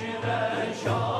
Başına çal.